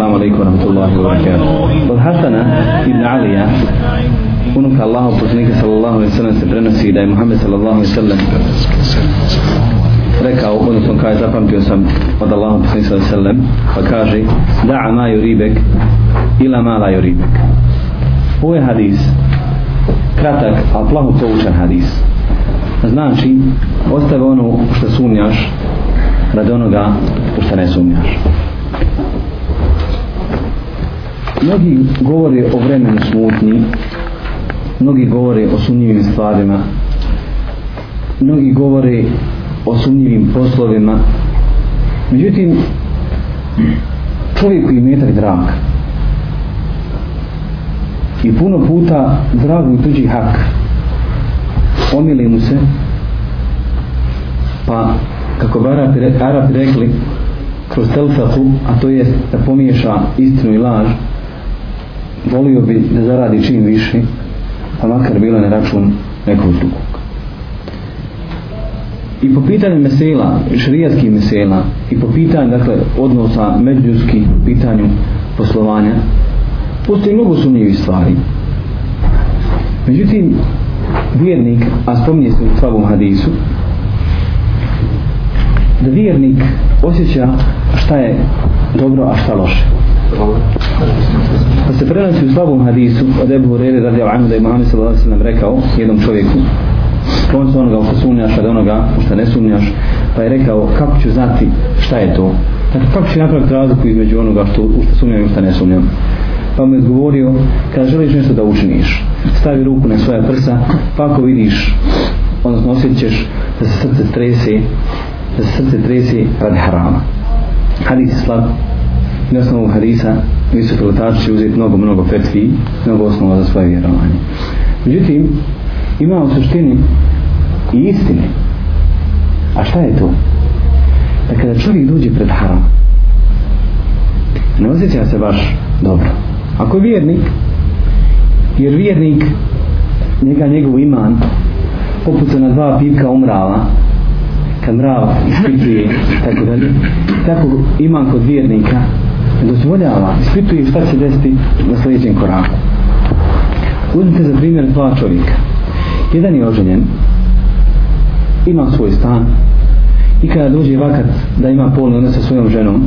السلام عليكم ورحمة الله وبركاته والحسنة ابن علي ونك الله وبركاته صلى الله عليه وسلم سبرنا سيدة محمد صلى الله عليه وسلم rekao, odnosno kaj zapamtio sam od Allaha poslanika sallam, pa kaže da'a ma ribek ila ma la ribek ovo je hadis kratak, a plahu poučan hadis znači ostave ono što sumnjaš radi onoga što ne sumnjaš Mnogi govore o vremenu smutni, mnogi govore o sumnjivim stvarima, mnogi govore o sumnjivim poslovima. Međutim, čovjek koji metak drag i puno puta dragu i tuđi hak omili mu se pa kako bi Arabi, Arabi rekli kroz telfahu, a to je da pomiješa istinu i laž, volio bi da zaradi čim više pa makar bilo na račun nekog drugog i po pitanju mesela šrijatskih mesela i po pitanju dakle, odnosa međuski pitanju poslovanja postoji mnogo sumnjivih stvari međutim vjernik, a spominje se u svakom hadisu da vjernik osjeća šta je dobro, a šta loše. Pa se prenosi u slabom hadisu od Ebu Hureyre radi Al-Anu da je Muhammed sallallahu alaihi sallam rekao jednom čovjeku sklon se onoga što sumnjaš od onoga što ne sumnjaš pa je rekao kako ću znati šta je to dakle, kako ću napraviti razliku između onoga što, u što sumnjam i što ne sumnjam pa mu je odgovorio kada želiš nešto da učiniš stavi ruku na svoja prsa pa ako vidiš odnosno osjećaš da se srce trese da se srce trese radi harama hadis je slab na osnovu hadisa visoki letač će uzeti mnogo, mnogo fetvi, mnogo osnova za svoje vjerovanje. Međutim, ima u suštini i istine. A šta je to? Da kada čovjek dođe pred haram, ne osjeća se baš dobro. Ako je vjernik, jer vjernik njega njegov iman poput se na dva pipka umrava kad mrava ispituje tako da tako iman kod vjernika dozvoljava, ispituje šta će desiti na sljedećem koraku. Uzmite za primjer dva čovjeka. Jedan je oženjen, ima svoj stan i kada dođe vakat da ima polni odnos sa svojom ženom,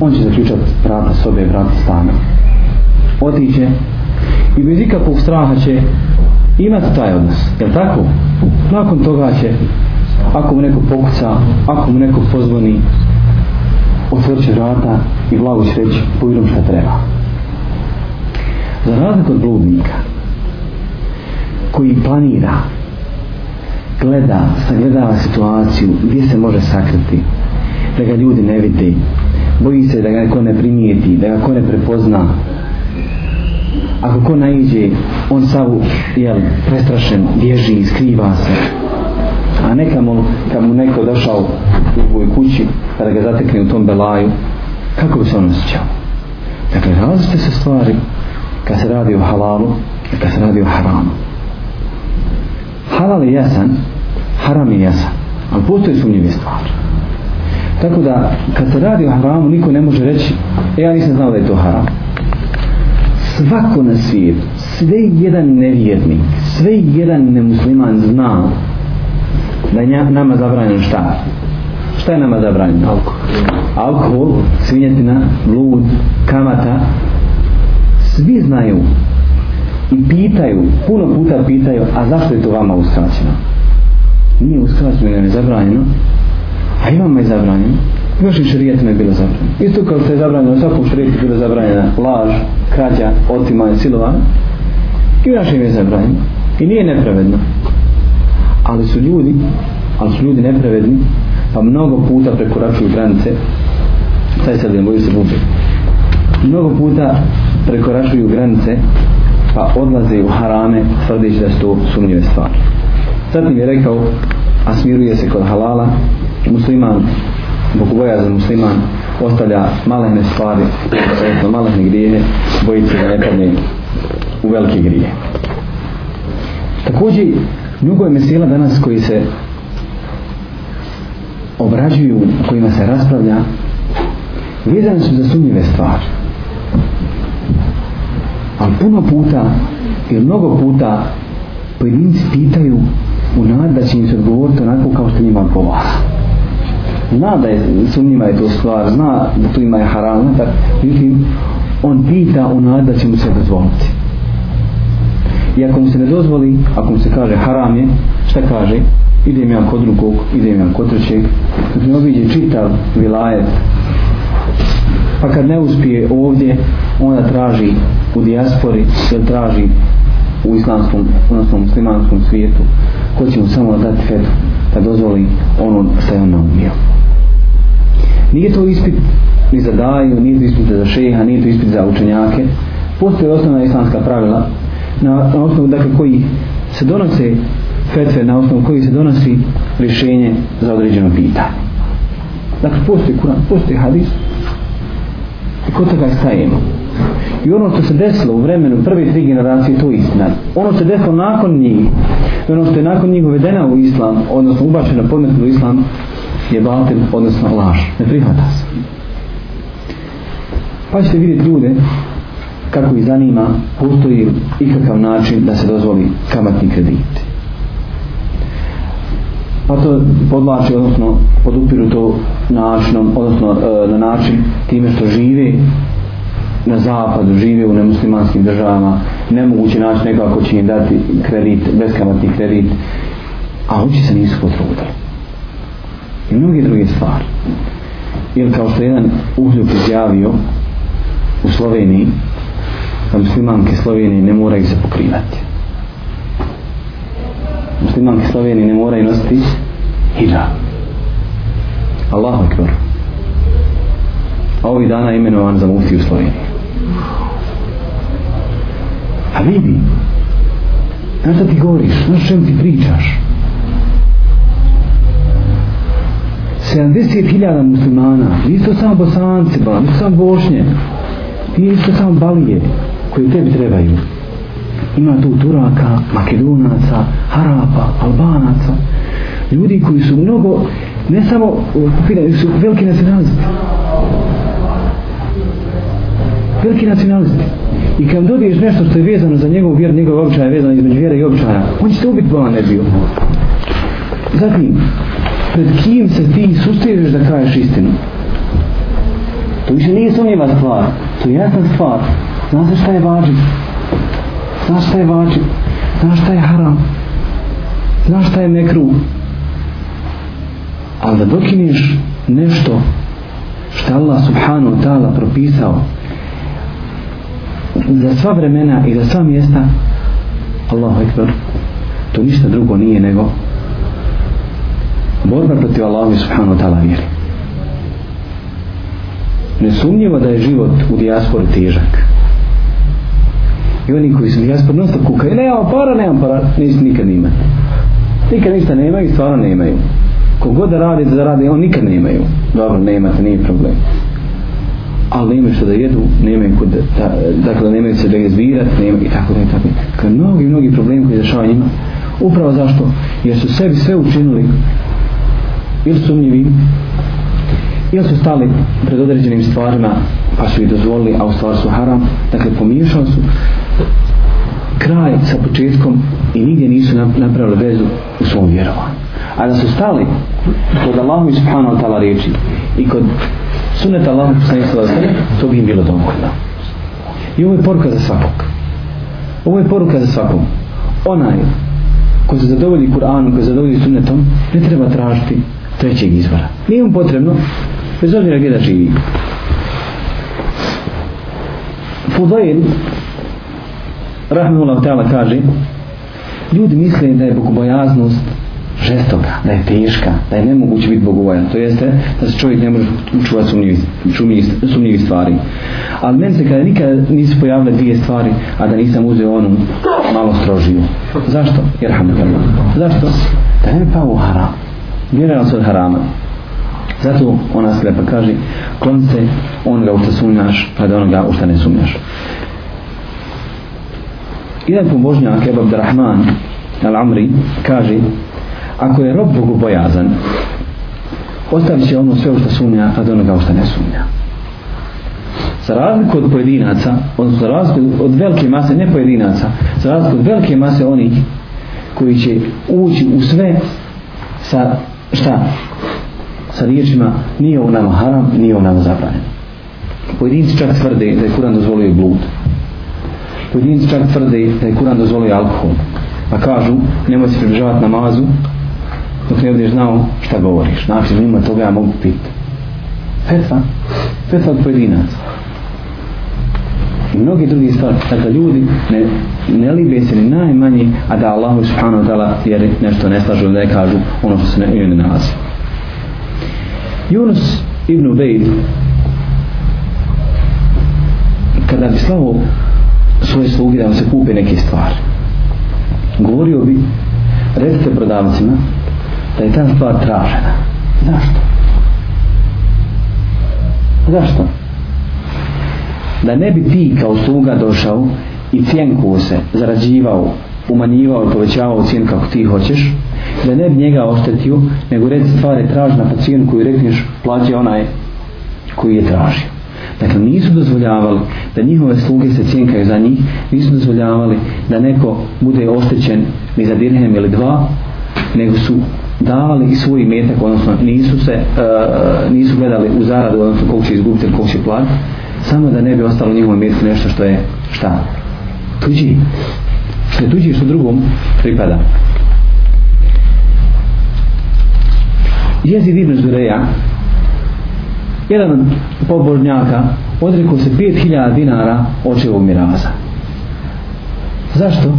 on će zaključati vrata sobe, vrata stana. Otiće i bez ikakvog straha će imati taj odnos. Je tako? Nakon toga će, ako mu neko pokuca, ako mu neko pozvoni, otvrće vrata i vlavu sreći pojedom šta treba. Za razliku od bludnika koji planira gleda, sagledava situaciju gdje se može sakriti da ga ljudi ne vide boji se da ga neko ne primijeti da ga ko ne prepozna ako ko naiđe on savu jel, prestrašen, bježi, skriva se a neka mu, kad mu neko došao u ovoj kući, kada ga zatekne u tom belaju, kako bi se on osjećao? Dakle, različite se stvari kad se radi o halalu i kad se radi o haramu. Halal je jasan, haram je jasan, ali postoje sumnjivi stvari. Tako da, kad se radi o haramu, niko ne može reći, e, ja nisam znao da je to haram. Svako na svijetu, sve jedan nevjernik, sve jedan nemusliman zna da je nama zabranjen šta? Šta je nama zabranjen? Alkohol. Alkohol, svinjetina, lud, kamata. Svi znaju i pitaju, puno puta pitaju, a zašto je to vama uskraćeno? Nije uskraćeno, nije zabranjeno. A i vama je zabranjeno. Još i šrijet me je bilo zabranjeno. Isto kao što je zabranjeno, svakom šrijetu je bilo zabranjeno. Laž, krađa, otima, silovan. I našim je zabranjeno. I nije nepravedno ali su ljudi ali su ljudi nepravedni pa mnogo puta prekoračuju granice taj sad ne boju se bubi mnogo puta prekoračuju granice pa odlaze u harame tvrdeći da su to sumnjive stvari sad mi je rekao a smiruje se kod halala musliman zbog bojazan musliman ostavlja malehne stvari odnosno malehne grijehe bojice da ne padne u velike grije Također, Mnogo je mesela danas koji se obrađuju, kojima se raspravlja, vjezane su za sumnjive stvari. Ali puno puta i mnogo puta pojedinci pitaju u nad da će im se odgovoriti onako kao što njima odgovara. Zna da je sumnjiva je to stvar, zna da tu ima je haram, tako, on pita u nad da će mu se dozvoliti. I ako mu se ne dozvoli, ako mu se kaže haram je, šta kaže? Idem ja kod drugog, idem ja kod trećeg. Dok ne obiđe čitav vilajet. Pa kad ne uspije ovdje, onda traži u dijaspori, se traži u islamskom, odnosno muslimanskom svijetu, ko će mu samo dati fetu, da dozvoli ono što je on naumio. Nije to ispit ni za daju, nije to ispit za šeha, nije to ispit za učenjake. Postoje osnovna islamska pravila, na, na osnovu dakle koji se donose fetve na osnovu koji se donosi rješenje za određeno pitanje dakle postoji kuran, postoji hadis i kod toga stajemo i ono što se desilo u vremenu prve tri generacije to je istina ono što se desilo nakon njih ono što je nakon njih uvedena u islam odnosno ubačena pometna u islam je batel, odnosno laž ne prihvata se pa ćete vidjeti ljude kako mi zanima, postoji ikakav način da se dozvoli kamatni kredit. Pa to podlači, odnosno podupiru to načinom, odnosno e, na način time što žive na zapadu, žive u nemuslimanskim državama, nemoguće naći nekako će im dati kredit, beskamatni kredit, a oči se nisu potrudili. I mnogi druge stvari. Ili kao što je jedan uzljuk izjavio u Sloveniji, da muslimanke Slovenije ne moraju se pokrivati. Muslimanke Slovenije ne moraju nositi hijab. Allahu akbar. A ovih dana je imenovan za mufti u Sloveniji. A vidi, na šta ti govoriš, na čem ti pričaš? 70.000 muslimana, nisu samo bosanci, nisu samo bošnje, nisu samo balije, koji tebi trebaju. Ima tu Turaka, Makedonaca, Harapa, Albanaca. Ljudi koji su mnogo, ne samo, su veliki nacionalisti. Veliki nacionalisti. I kad dobiješ nešto što je vezano za njegov vjer, njegov običaj vezano između vjera i običaja, on će te ubiti bolan ne bio. Zatim, pred kim se ti sustežeš da kažeš istinu? To više nije sumnjiva stvar, to je jasna stvar. Znaš šta je vađib? Znaš šta je vađib? Znaš šta je haram? Znaš šta je mekru? Ali da dokineš nešto što Allah subhanu wa ta'ala propisao za sva vremena i za sva mjesta Allahu ekber to ništa drugo nije nego borba protiv Allahu subhanu wa ta'ala vjeri nesumnjivo da je život u dijaspori težak I oni koji su, ja spod nosta kukaju, e, nemam para, nemam para, nisu nikad imati. Nikad ništa nemaju, stvarno nemaju. Kogod da radi, da radi, on nikad nemaju. Dobro, nemate, nije problem. Ali nemaju što da jedu, nemaju kod da, da, dakle, nemaju se da izbirat, nemaju i tako da i tako. Kada dakle, mnogi, mnogi problemi koji zašava njima, upravo zašto? Jer su sebi sve učinili, ili sumnjivi, ili su stali pred određenim stvarima, pa su ih dozvolili, a u stvar su haram, dakle, pomiješali su, kraj sa početkom i nigdje nisu napravili vezu u svom vjerovanju. A da su stali kod Allahu i subhanahu wa ta'ala riječi i kod suneta Allahu i to bi im bilo dovoljno. I ovo je poruka za svakog. Ovo je poruka za svakom. Onaj ko se zadovolji Kur'anom, ko se zadovolji sunetom, ne treba tražiti trećeg izvora. Nije mu potrebno, bez obzira gdje da živi. Fudail Rahmanullah Teala kaže ljudi misle da je bogobojaznost žestoka, da je teška, da je nemoguće biti bogovojan. To jeste da se čovjek ne može učuvati sumnjivi, sumnjivi stvari. Ali meni se kada nikada nisu pojavile dvije stvari, a da nisam uzeo onu malo strožiju. Zašto? Jer Zašto? Da ne bi pao u haram. Vjerujem se od harama. Zato ona slepa kaže, klon se onoga u što sumnjaš, pa da onoga u što ne sumnjaš. Jedan pomožnjak, Ebu Abdurrahman Al-Amri, kaže Ako je rob Bogu bojazan Ostavi će ono sve u što sumnja A do onoga u što ne sumnja Za razliku od pojedinaca Odnosno za razliku od velike mase Ne pojedinaca Za razliku od velike mase onih Koji će ući u sve Sa šta? Sa riječima Nije u nama haram, nije u nama zabranjeno Pojedinci čak tvrde da je Kuran dozvolio blud pojedinci čak tvrde da je Kur'an dozvolio alkohol. Pa kažu, nemoj se približavati namazu, dok ne budeš znao šta govoriš. Znači, ima toga ja mogu piti. Fetva. Fetva od pojedinaca. I mnogi drugi stvari. Dakle, ljudi ne, ne libe se ni najmanji, a da Allahu subhanahu wa ta'ala jer nešto ne slažu, ne kažu ono što se ne, ne nalazi. Yunus ibn Ubejd kada bi slavo svoje sluge da vam se kupe neke stvari. Govorio bi, recite prodavcima, da je ta stvar tražena. Zašto? Zašto? Da ne bi ti kao sluga došao i cijenku se zarađivao, umanjivao i povećavao cijen kako ti hoćeš, da ne bi njega oštetio, nego reci stvar je tražena pa cijen koju rekneš plaće onaj koji je tražio. Dakle, nisu dozvoljavali da njihove sluge se cijenkaju za njih, nisu dozvoljavali da neko bude oštećen ni za dirhem ili dva, nego su davali svoj metak, odnosno nisu se, uh, nisu gledali u zaradu, odnosno koliko će izgubiti ili koliko će platiti, samo da ne bi ostalo njihovom metku nešto što je šta? Tuđi. Što je tuđi što drugom pripada. Jezid Ibn Zureja, jedan pobornjaka odrekao se 5000 dinara očevog miraza. Zašto?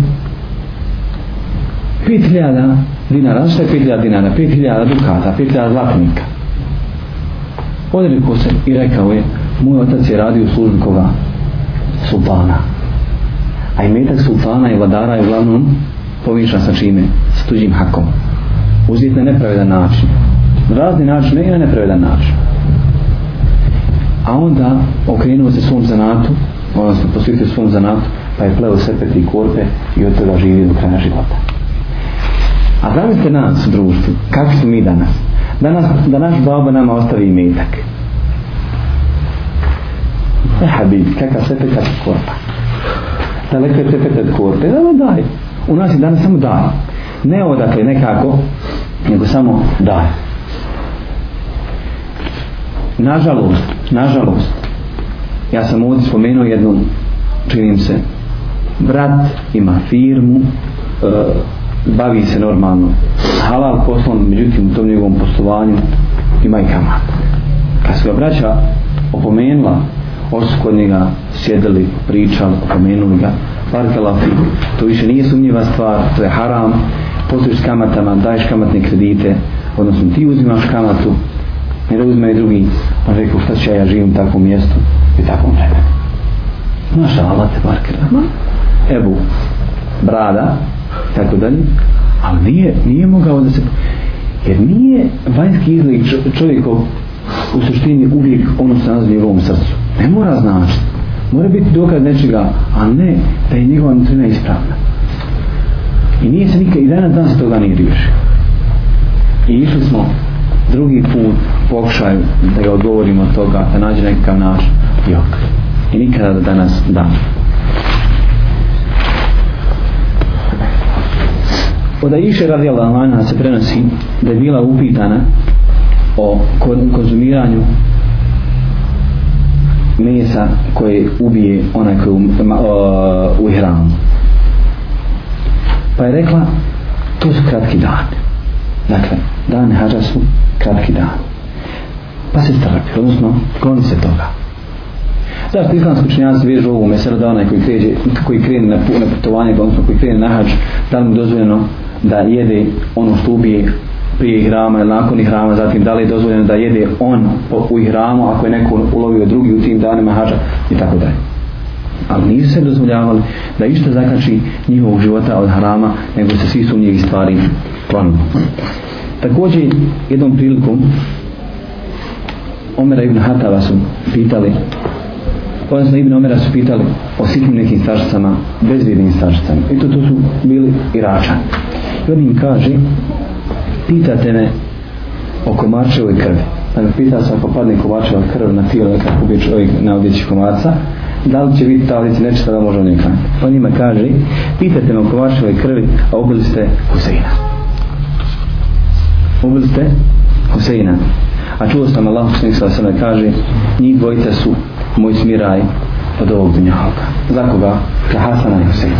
5000 dinara, zašto je 5000 dinara? 5000 dukata, 5000 zlatnika. Odrekao se i rekao je, moj otac je radio u službi koga? Sultana. A i metak sultana i vladara je uglavnom povišan sa čime? S tuđim hakom. Uzijete na nepravedan način. Na razni način, ne i na nepravedan način a onda okrenuo se svom zanatu odnosno posvjetio svom zanatu pa je pleo srpet i korpe i od toga živi do kraja života a zavite nas u društvu kakvi smo mi danas da, nas, da naš baba nama ostavi metak e habib kakav srpet kakav korpa daleko je srpet od korpe e, da, daj u nas je danas samo daj ne odakle nekako nego samo daj nažalost nažalost ja sam ovdje spomenuo jednom činim se brat ima firmu e, bavi se normalno halal poslom, međutim u tom njegovom poslovanju ima i kamat kad se ga braća opomenula osu kod njega sjedili, pričali, opomenuli ga parkala fi, to više nije sumnjiva stvar to je haram posliješ kamatama, daješ kamatne kredite odnosno ti uzimaš kamatu I da uzme i drugi, pa rekao šta će ja živim u takvom mjestu i takvom vremenu. Maša Allah te markira. Ma? Ebu, brada, tako dalje. Ali nije, nije mogao da se... Jer nije vanjski izlik čovjekov u suštini uvijek ono se nazva njegovom srcu. Ne mora značiti. Mora biti dokaz nečega, a ne da je njegova nutrina ispravna. I nije se nikad, i danas dan se toga nije riješio. I išli smo drugi put pokušaj da ga odgovorimo od toga, da nađe nekakav naš jok. I nikada da danas da. Od Aisha radijala Alana se prenosi da je bila upitana o konzumiranju mesa koje ubije onaj koji um, uh, u hranu. Pa je rekla, to su kratki dani. Dakle, dane hađa su kratki dan. Pa se strpi, odnosno, kloni se toga. Zašto islamski učenjaci vežu ovu meselu da onaj koji, kreže, koji krene na, na putovanje, pa odnosno koji krene na hađ, da li mu dozvoljeno da jede ono što ubije prije hrama ili nakon hrama, zatim da li je dozvoljeno da jede on u hramu ako je neko ulovio drugi u tim danima hađa i tako dalje. Ali nisu se dozvoljavali da išta zakači njihovog života od hrama, nego se svi su njih stvari plan. Također jednom prilikom Omera ibn Hatava su pitali odnosno Ibn Omera su pitali o sitnim nekim staršicama, bezvjednim staršicama. I to, to su bili Iračani. I on im kaže, pitate me o komarčevoj krvi. Pa me pita se ako padne komarčeva krv na tijelo, kako bi čovjek na odjeći komarca, da li će biti ta odjeća nečita da može u njoj kranje. Pa njima kaže, pitate me o komarčevoj krvi, a ubili ste Huseina pobili ste Huseina. A čuo sam Allah Huseina sada sada kaže njih dvojica su moj smiraj od ovog dunjahoga. Za koga? Za Hasana i Huseina.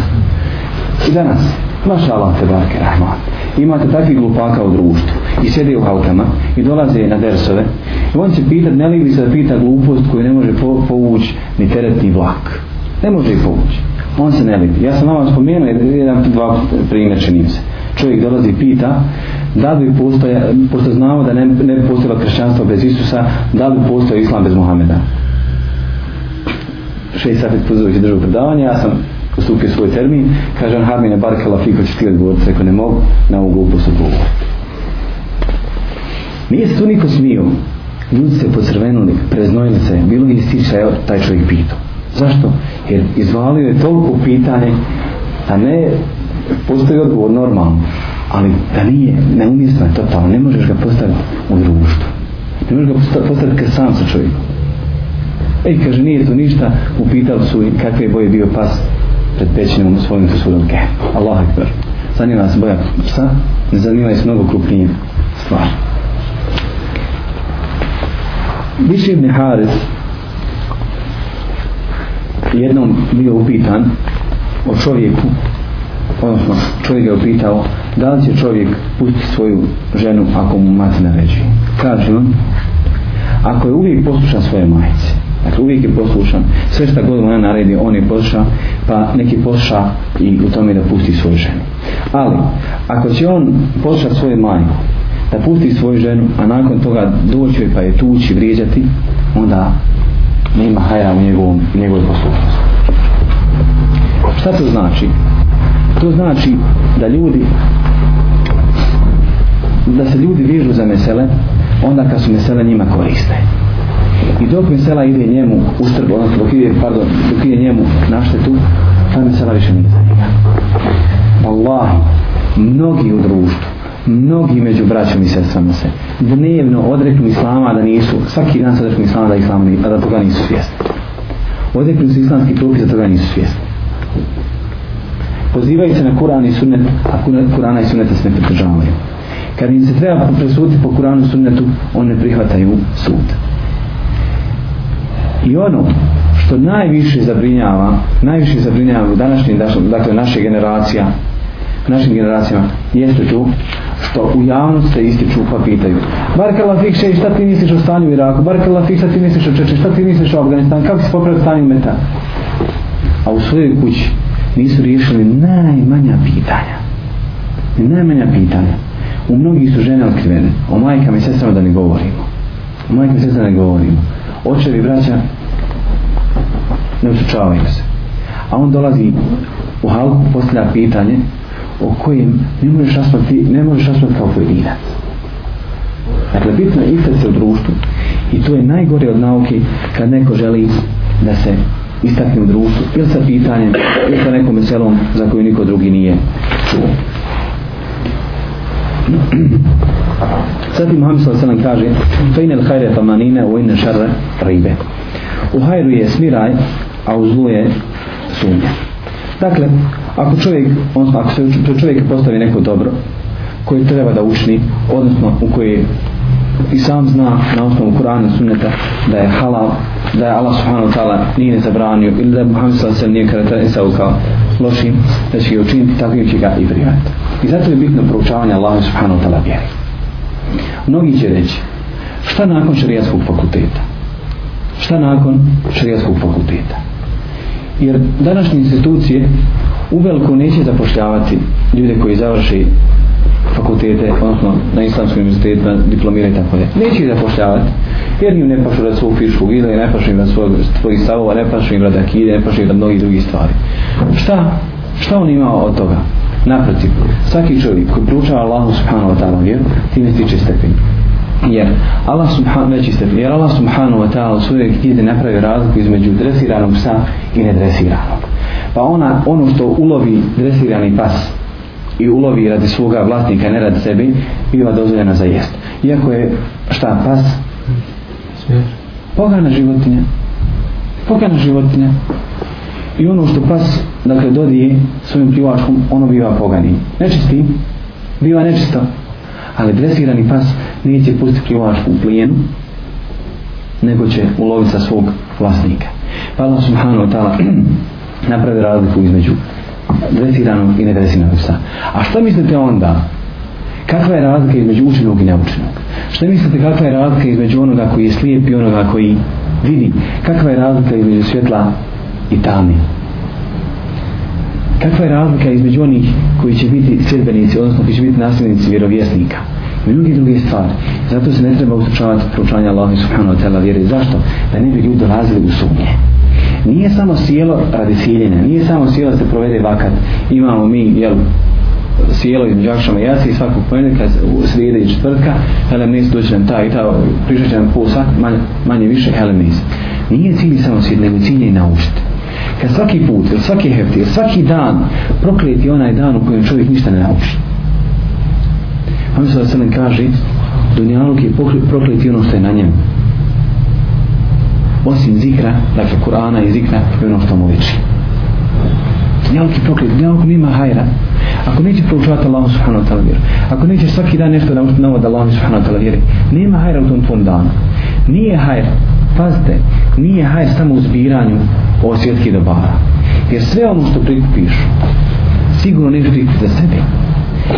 I danas, maša Allah te barke rahman, imate takvi glupaka u društvu i sjede u halkama i dolaze na dersove i on će pitat, ne li se da pita glupost koju ne može po, povući ni teretni vlak. Ne može ih povući. On se ne libi. Ja sam vam spomenuo jedan, dva primjer čini se. Čovjek dolazi i pita, da bi postoja, pošto znamo da ne, ne bi postojalo kršćanstvo bez Isusa, da bi postoja Islam bez Muhameda. Še i sad pozivajući državu predavanja, ja sam postupio svoj termin, kaže on Harmine Barke Lafiko će ti odgovoriti, rekao ne mogu, na ovu glupu su govoriti. Nije se tu niko smio, ljudi se pocrvenuli, preznojili se, bilo je stiča, evo taj čovjek pitao. Zašto? Jer izvalio je toliko pitanje, a ne postoji odgovor normalno ali da nije neumjesno je totalno, pa ne možeš ga postaviti u društvu. Ne možeš ga postaviti kad sam sa čovjekom. Ej, kaže, nije to ništa, upitali su i kakve je boje bio pas pred pećinom svojim susudom. Ke, Allah ekber. Zanima se boja psa, ne zanima se mnogo krupnije stvari. Više ibn Haris jednom bio upitan o čovjeku odnosno čovjek je upitao da li će čovjek pustiti svoju ženu ako mu mati naređuje. Kaže on, ako je uvijek poslušan svoje majice, dakle uvijek je poslušan, sve šta god ona naredi, on je poslušan, pa neki posluša i u tome da pusti svoju ženu. Ali, ako će on poslušati svoju majku, da pusti svoju ženu, a nakon toga doći pa je tući, vrijeđati, onda nema hajra u njegovom, njegovom poslušnosti. Šta to znači? to znači da ljudi da se ljudi vižu za mesele onda kad su mesele njima koriste i dok mesela ide njemu u strbu, odnosno dok ide, pardon, dok ide njemu na štetu, ta mesela više nije za njega Allah, mnogi u društvu mnogi među braćom i sestrama se dnevno odreknu islama da nisu, svaki dan se odreknu islama da, islam, da toga nisu svijesti odreknu se islamski propis da toga nisu svijesti pozivaju se na Kur'an i Sunnet, a Kur'ana i Sunneta se ne pridržavaju. Kad im se treba presuditi po Kur'anu i Sunnetu, one prihvataju sud. I ono što najviše zabrinjava, najviše zabrinjava u današnjim, dakle naše generacija, našim generacijama, jeste tu što u javnost se ističu pa pitaju Barka Lafik še, šta ti misliš o stanju u Iraku? Barka Lafik, šta ti misliš o Čeče? Šta ti misliš o Afganistanu? Kako si popravio stanju meta? A u svojoj kući nisu riješili najmanja pitanja. Najmanja pitanja. U mnogih su žene otkrivene. O majkama i sestama da ne govorimo. O majkama i sestama da ne govorimo. Očevi, braća, ne usučavaju se. A on dolazi u halku, postavlja pitanje o kojem ne možeš raspati, ne možeš raspati kao pojedinac. Dakle, bitno je istati se u društvu i to je najgore od nauke kad neko želi da se istaknem društvu, ili sa pitanjem, ili sa nekom selom za koju niko drugi nije čuo. Zatim Muhammed sallallahu alejhi kaže: "Fein el khayra tamanina wa in sharra ribe." U hajru je smiraj, a u zlu je sumnja. Dakle, ako čovjek, on, ako se čovjek postavi neko dobro, koje treba da učini, odnosno u koje i sam zna na osnovu Kur'ana sunneta da je halal, da je Allah subhanahu ta'ala nije ne zabranio ili da je Muhammed sallallahu alaihi sallam nije karakterisao kao lošim, da će ga učiniti tako će ga i prijaviti. I zato je bitno proučavanje Allaha subhanahu ta'ala vjeri. Mnogi će reći, šta nakon šarijatskog fakulteta? Šta nakon šarijatskog fakulteta? Jer današnje institucije uveliko neće zapošljavati ljude koji završi fakultete, odnosno na islamskoj univerzitetu, na diplomiraju i tako dalje. Neće ih zapošljavati, jer njim ne pašu rad svog fiškog ili ne pašu im rad svog, svojih stavova, ne pašu im rad akide, ne pašu im rad mnogih drugih stvari. Šta? Šta on ima od toga? Naprotiv, svaki čovjek koji pručava Allahu subhanahu wa ta'ala vjeru, ti ne stiče stepenj. Jer Allah subhanahu wa ta'ala, jer Allah subhanahu wa ta'ala u svojoj knjizi napravio razliku između dresiranog psa i nedresiranog. Pa ona, ono što ulovi dresirani pas, i ulovi radi svoga vlasnika, ne radi sebi, biva dozvoljena za jest. Iako je šta pas? Pogana životinja. Pogana životinja. I ono što pas, dakle, dodije svojim plivačkom, ono biva pogani. Nečisti. Biva nečisto. Ali dresirani pas neće pustiti plivačku u plijenu, nego će uloviti sa svog vlasnika. Pa Allah subhanahu wa ta'ala napravi razliku između dresiranog i nedresiranog psa. A što mislite onda? Kakva je razlika između učenog i neučenog? Što mislite kakva je razlika između onoga koji je slijep i onoga koji vidi? Kakva je razlika između svjetla i tame? Kakva je razlika između onih koji će biti sjedbenici, odnosno koji će biti nasljednici vjerovjesnika? I mnogi druge stvari. Zato se ne treba usučavati proučanje Allah subhanahu wa ta'ala vjeri. Zašto? Da ne bi ljudi dolazili u sumnje nije samo sjelo radi sjeljenja, nije samo sjelo da se provede vakat. Imamo mi, jel, sjelo iz Đakšama jasi i svakog ponednika u srijede i četvrtka, helem nis doći nam taj i ta, prišat će nam po svak, manje, manje više helem nis. Nije cilj samo sjeljenja, nego cilj je naučiti. Kad svaki put, ili svaki hefti, ili svaki dan, proklijet je onaj dan u kojem čovjek ništa ne nauči. Hamisla Selen kaže, Dunjaluk je proklijet ono što je na njemu osim zikra, dakle Kur'ana i zikra i ono što mu liči. Njelki proklet, njelki nima hajra. Ako neće proučavati Allah subhanahu wa ta'la vjeru, ako neće svaki dan nešto da učiti novo da Allah subhanahu wa ta'la vjeru, nema hajra u tom tvom danu. Nije hajr, pazite, nije hajr samo u zbiranju ovo svjetki dobara. Jer sve ono što prikupiš, sigurno neće prikupiti za sebe.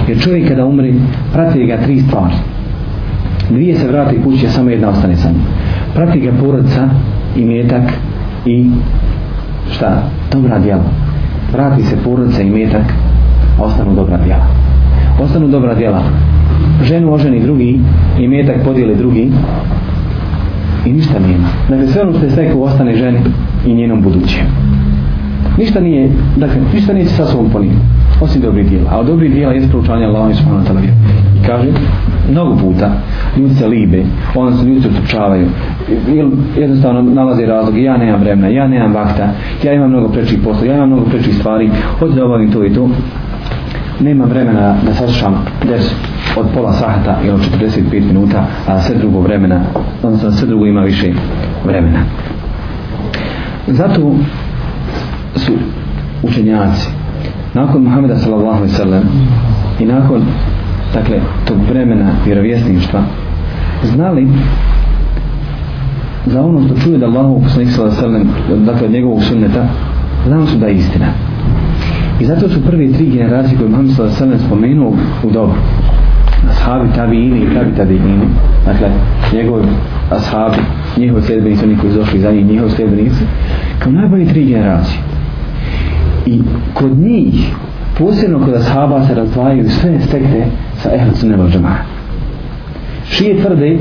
Jer čovjek kada umri, prati ga tri stvari. Dvije se vrati kuće, samo jedna ostane sa njim. Prati ga porodca, i metak i šta? Dobra djela. Vrati se porodica i metak, ostanu dobra djela. Ostanu dobra djela. Ženu oženi drugi i metak podijeli drugi i ništa nema. Dakle, sve ono što je stekao ostane ženi i njenom budućem. Ništa nije, dakle, ništa neće sa sobom ponijeti. Osim dobrih djela. A od dobrih djela je proučavanje Allahom i Spanatala vjeru. I kaže, mnogo puta ljudi se libe, ono se ljudi se učavaju, ili jednostavno nalaze razlog, ja nemam vremena, ja nemam vakta, ja imam mnogo prečih posla, ja imam mnogo prečih stvari, hoću da obavim to i to, nema vremena da sačam des od pola sahata ili 45 minuta, a sve drugo vremena, odnosno sve drugo ima više vremena. Zato su učenjaci nakon Muhammeda sallallahu alejhi ve sellem i nakon dakle tog vremena vjerovjesništva znali za ono što čuje da Allah uposlenik sa srnem, dakle od njegovog sunneta, znamo su da je istina. I zato su prve tri generacije koje Muhammed sallallahu alejhi ve sellem spomenuo u dobru. Ashabi tabiini i tabi tabiini. Dakle, njegovi ashabi, njihovi sledbenici, oni koji došli za njih, njihovi sledbenici, kao najbolje tri generacije. I kod njih, posebno kod ashaba se razdvajaju sve sekte sa ehlu sunne vol džamaa. Šije tvrde,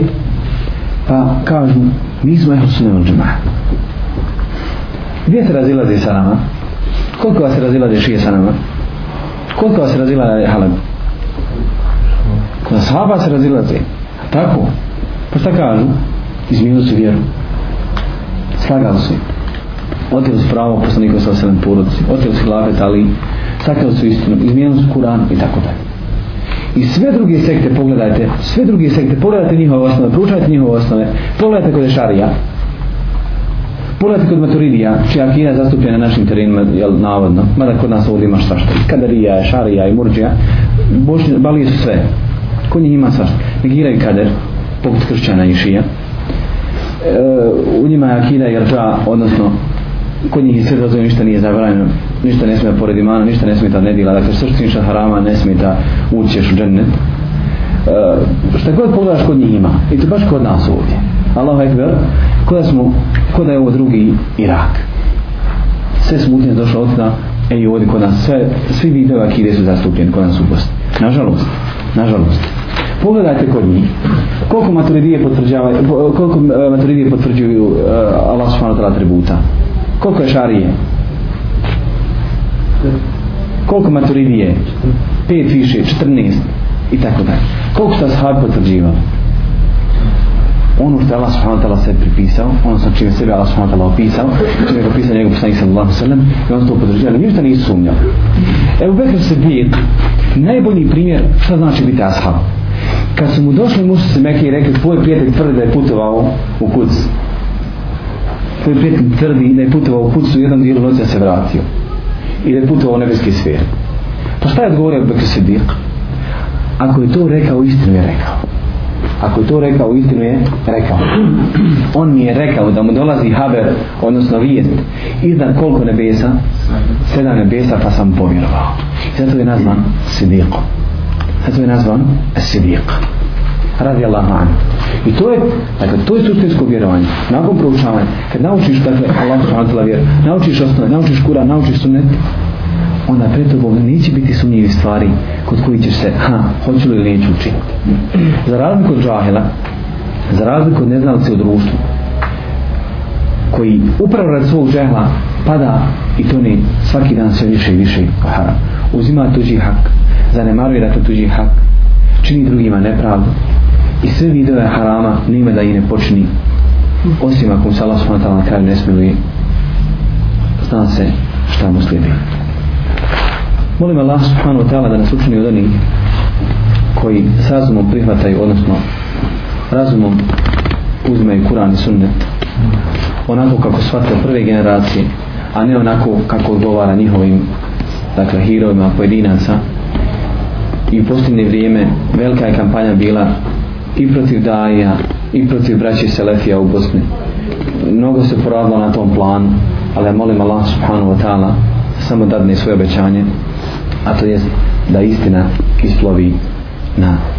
pa kažu, Mi smo ehlu sunne vol džemaa. Gdje se razilazi sa nama? Koliko vas razilazi šije sa nama? Koliko vas razilazi halem? Na sahaba se razilazi. Tako? Pa šta kažu? Izmijenu su vjeru. Slagali su. Otjeli su pravo poslanika sa sveme poroci. Otjeli su hlave tali. Slagali su istinu. Izmijenu su Kur'an i tako dalje. I sve druge sekte pogledajte, sve druge sekte, pogledajte njihove osnove, proučajte njihove osnove, pogledajte kod Ešarija, pogledajte kod Maturidija, čija kina je zastupljena na našim terenima, jel, navodno, mada kod nas ovdje ima svašta, Kadarija, Ešarija i Murđija, Bošnje, Balije su sve, kod njih ima svašta, negiraju Kader, poput Kršćana i Šija, e, u njima je Akina, jer ta, odnosno, kod njih je sve razumije, ništa nije zabranjeno, ništa ne smije pored imana, ništa ne smije da ne dila, dakle srštinša harama ne smije da učeš u džennet. Uh, šta god pogledaš kod njih ima, i to baš kod nas ovdje. Allahu ekber, kod smo, kod je ovo drugi Irak. Sve smutnje došlo od e i ovdje kod nas, sve, svi vidjeva kide su zastupljeni kod nas u posti. Nažalost, nažalost. Pogledajte kod njih, koliko maturidije potvrđavaju, koliko e, maturidije potvrđuju uh, Allah subhanahu wa ta'la tributa. Koliko je šarije, Koliko maturidi je? Pet više, četrnest i tako dalje. Koliko što sahab potvrđivao? Ono što je Allah subhanahu wa ta'ala sve pripisao, ono sa čime sebe Allah subhanahu wa ta'ala opisao, čime je opisao njegov poslanik sallallahu sallam, i on to potvrđivao, ali ništa nisu sumnjao. Evo Bekr Sibir, najbolji primjer što znači biti ashab. Kad su mu došli mušli se Mekke i rekli, tvoj prijatelj tvrdi da je putovao u kuc. Tvoj prijatelj tvrdi da je putovao u kuc, u jednom dijelu noća se vratio i da putuje u nebeske sfere. Pa šta je odgovorio Bekr Sidiq? Ako je to rekao, istinu je rekao. Ako je to rekao, istinu je rekao. On mi je rekao da mu dolazi haber, odnosno vijest, iznad koliko nebesa? Sedam nebesa, pa sam povjerovao. I zato je nazvan Sidiqom. Zato je nazvan Sidiq. Radi Allahu anhu. I to je, dakle, to je suštinsko vjerovanje. Nakon proučavanja, kad naučiš, dakle, Allah subhanahu wa vjer, naučiš osnovne, naučiš kura, naučiš sunet, onda pred tobom neće biti sumnjivi stvari kod koji ćeš se, ha, hoću li ili neću učiniti. Za razliku od džahela, za razliku od neznalce u društvu, koji upravo rad svog džahela pada i to ne svaki dan sve više i više haram. Uzima tuđi hak, zanemaruje dakle tuđi hak, čini drugima nepravdu, i sve vidove harama nima da i ne počini osim ako mu se Allah subhanahu na kraju ne smiluje zna se šta mu slijedi molim Allah subhanahu ta'ala da nas učini od onih koji s razumom prihvataju odnosno razumom uzmeju Kur'an i Sunnet onako kako shvate prve generacije a ne onako kako odgovara njihovim dakle herojima pojedinaca i u posljednje vrijeme velika je kampanja bila i protiv Dajija i protiv braći Selefija u Bosni. Mnogo se poradilo na tom planu, ali ja molim Allah subhanahu wa ta'ala samo dadne svoje obećanje, a to je da istina isplovi na